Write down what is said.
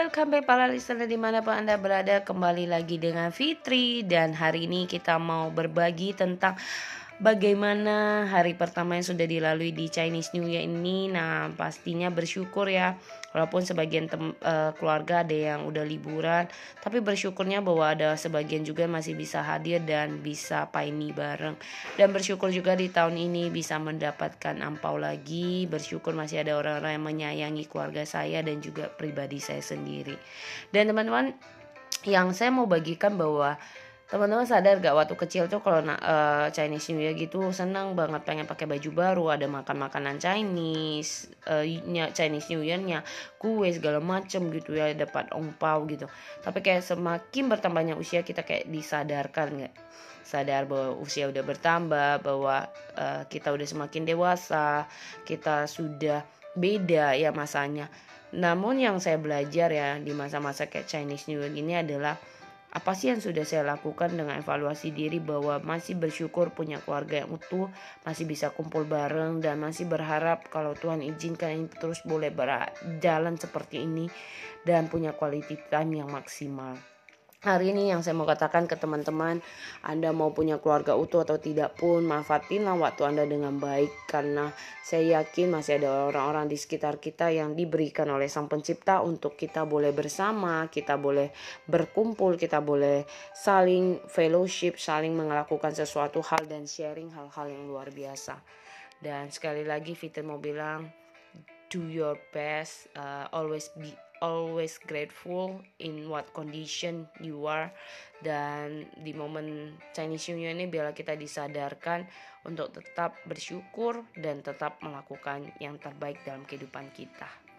welcome back para listener di mana pun anda berada. Kembali lagi dengan Fitri. Dan hari ini kita mau berbagi tentang bagaimana hari pertama yang sudah dilalui di Chinese New Year ini. Nah, pastinya bersyukur ya. Walaupun sebagian tem, uh, keluarga ada yang udah liburan, tapi bersyukurnya bahwa ada sebagian juga masih bisa hadir dan bisa paini bareng. Dan bersyukur juga di tahun ini bisa mendapatkan ampau lagi. Bersyukur masih ada orang-orang yang menyayangi keluarga saya dan juga pribadi saya sendiri. Dan teman-teman yang saya mau bagikan bahwa teman-teman sadar gak waktu kecil tuh kalau uh, Chinese New Year gitu senang banget pengen pakai baju baru ada makan makanan Chinese uh, Chinese New Year-nya kue segala macem gitu ya dapat ongpau gitu. Tapi kayak semakin bertambahnya usia kita kayak disadarkan nggak? Sadar bahwa usia udah bertambah bahwa uh, kita udah semakin dewasa kita sudah beda ya masanya. Namun yang saya belajar ya di masa-masa kayak Chinese New Year ini adalah apa sih yang sudah saya lakukan dengan evaluasi diri bahwa masih bersyukur punya keluarga yang utuh, masih bisa kumpul bareng dan masih berharap kalau Tuhan izinkan ini terus boleh berjalan seperti ini dan punya quality time yang maksimal. Hari ini yang saya mau katakan ke teman-teman, Anda mau punya keluarga utuh atau tidak pun, manfaatinlah waktu Anda dengan baik karena saya yakin masih ada orang-orang di sekitar kita yang diberikan oleh Sang Pencipta untuk kita boleh bersama, kita boleh berkumpul, kita boleh saling fellowship, saling melakukan sesuatu hal dan sharing hal-hal yang luar biasa. Dan sekali lagi Fitri mau bilang, do your best, uh, always be always grateful in what condition you are dan di momen Chinese New Year ini biarlah kita disadarkan untuk tetap bersyukur dan tetap melakukan yang terbaik dalam kehidupan kita.